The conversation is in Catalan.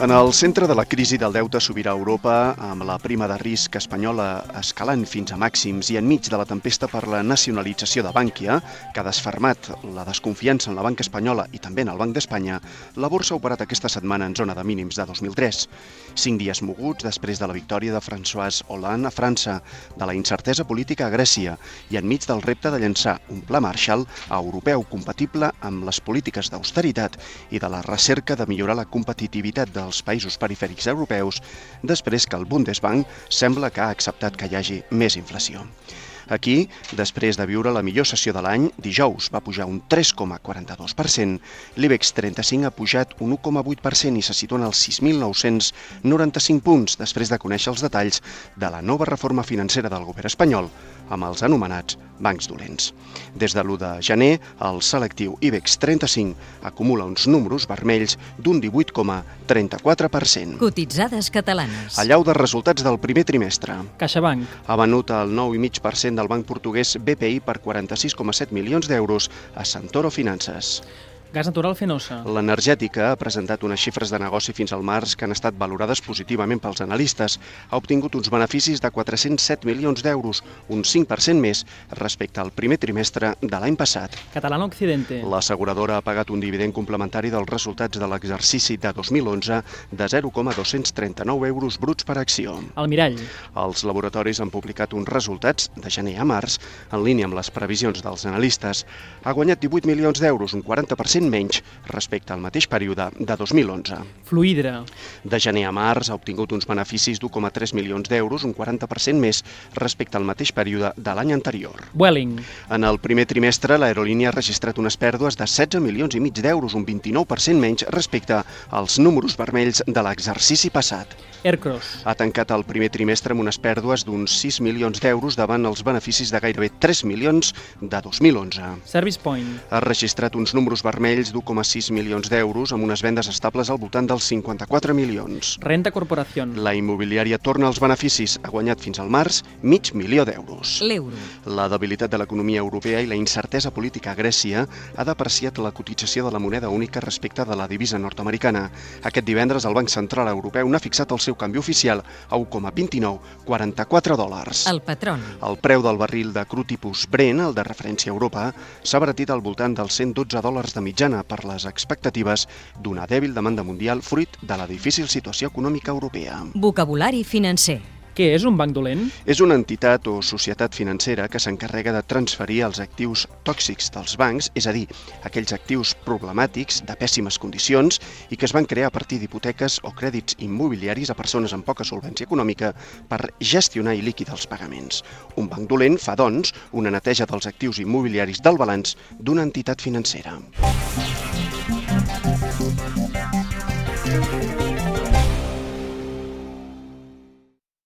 En el centre de la crisi del deute sobirà a Europa, amb la prima de risc espanyola escalant fins a màxims i enmig de la tempesta per la nacionalització de Bànquia, que ha desfermat la desconfiança en la banca espanyola i també en el Banc d'Espanya, la borsa ha operat aquesta setmana en zona de mínims de 2003. Cinc dies moguts després de la victòria de François Hollande a França, de la incertesa política a Grècia i enmig del repte de llançar un pla Marshall europeu compatible amb les polítiques d'austeritat i de la recerca de millorar la competitivitat dels als països perifèrics europeus després que el Bundesbank sembla que ha acceptat que hi hagi més inflació. Aquí, després de viure la millor sessió de l'any, dijous va pujar un 3,42%, l'IBEX 35 ha pujat un 1,8% i se situen als 6.995 punts després de conèixer els detalls de la nova reforma financera del govern espanyol amb els anomenats bancs dolents. Des de l'1 de gener, el selectiu IBEX 35 acumula uns números vermells d'un 18,34%. Cotitzades catalanes. Allau de resultats del primer trimestre. CaixaBank. Ha venut el 9,5% del banc portuguès BPI per 46,7 milions d'euros a Santoro Finances. Gas natural Fenosa. L'energètica ha presentat unes xifres de negoci fins al març que han estat valorades positivament pels analistes. Ha obtingut uns beneficis de 407 milions d'euros, un 5% més respecte al primer trimestre de l'any passat. Catalana Occidente. L'asseguradora ha pagat un dividend complementari dels resultats de l'exercici de 2011 de 0,239 euros bruts per acció. El Mirall. Els laboratoris han publicat uns resultats de gener a març en línia amb les previsions dels analistes. Ha guanyat 18 milions d'euros, un 40% menys respecte al mateix període de 2011. Fluidra. De gener a març ha obtingut uns beneficis d'1,3 milions d'euros, un 40% més respecte al mateix període de l'any anterior. Welling. En el primer trimestre, l'aerolínia ha registrat unes pèrdues de 16 milions i mig d'euros, un 29% menys respecte als números vermells de l'exercici passat. Aircross. Ha tancat el primer trimestre amb unes pèrdues d'uns 6 milions d'euros davant els beneficis de gairebé 3 milions de 2011. Service Point. Ha registrat uns números vermells d'1,6 milions d'euros amb unes vendes estables al voltant dels 54 milions. Renta Corporación. La immobiliària torna als beneficis. Ha guanyat fins al març mig milió d'euros. L'euro. La debilitat de l'economia europea i la incertesa política a Grècia ha depreciat la cotització de la moneda única respecte de la divisa nord-americana. Aquest divendres el Banc Central Europeu n'ha fixat el seu canvi oficial a 1,29, 44 dòlars. El patrón. El preu del barril de cru tipus Brent, el de referència a Europa, s'ha baratit al voltant dels 112 dòlars de mitjana per les expectatives d'una dèbil demanda mundial fruit de la difícil situació econòmica europea. Vocabulari financer. Què és un banc dolent? És una entitat o societat financera que s'encarrega de transferir els actius tòxics dels bancs, és a dir, aquells actius problemàtics de pèssimes condicions i que es van crear a partir d'hipoteques o crèdits immobiliaris a persones amb poca solvència econòmica per gestionar i liquidar els pagaments. Un banc dolent fa, doncs, una neteja dels actius immobiliaris del balanç d'una entitat financera.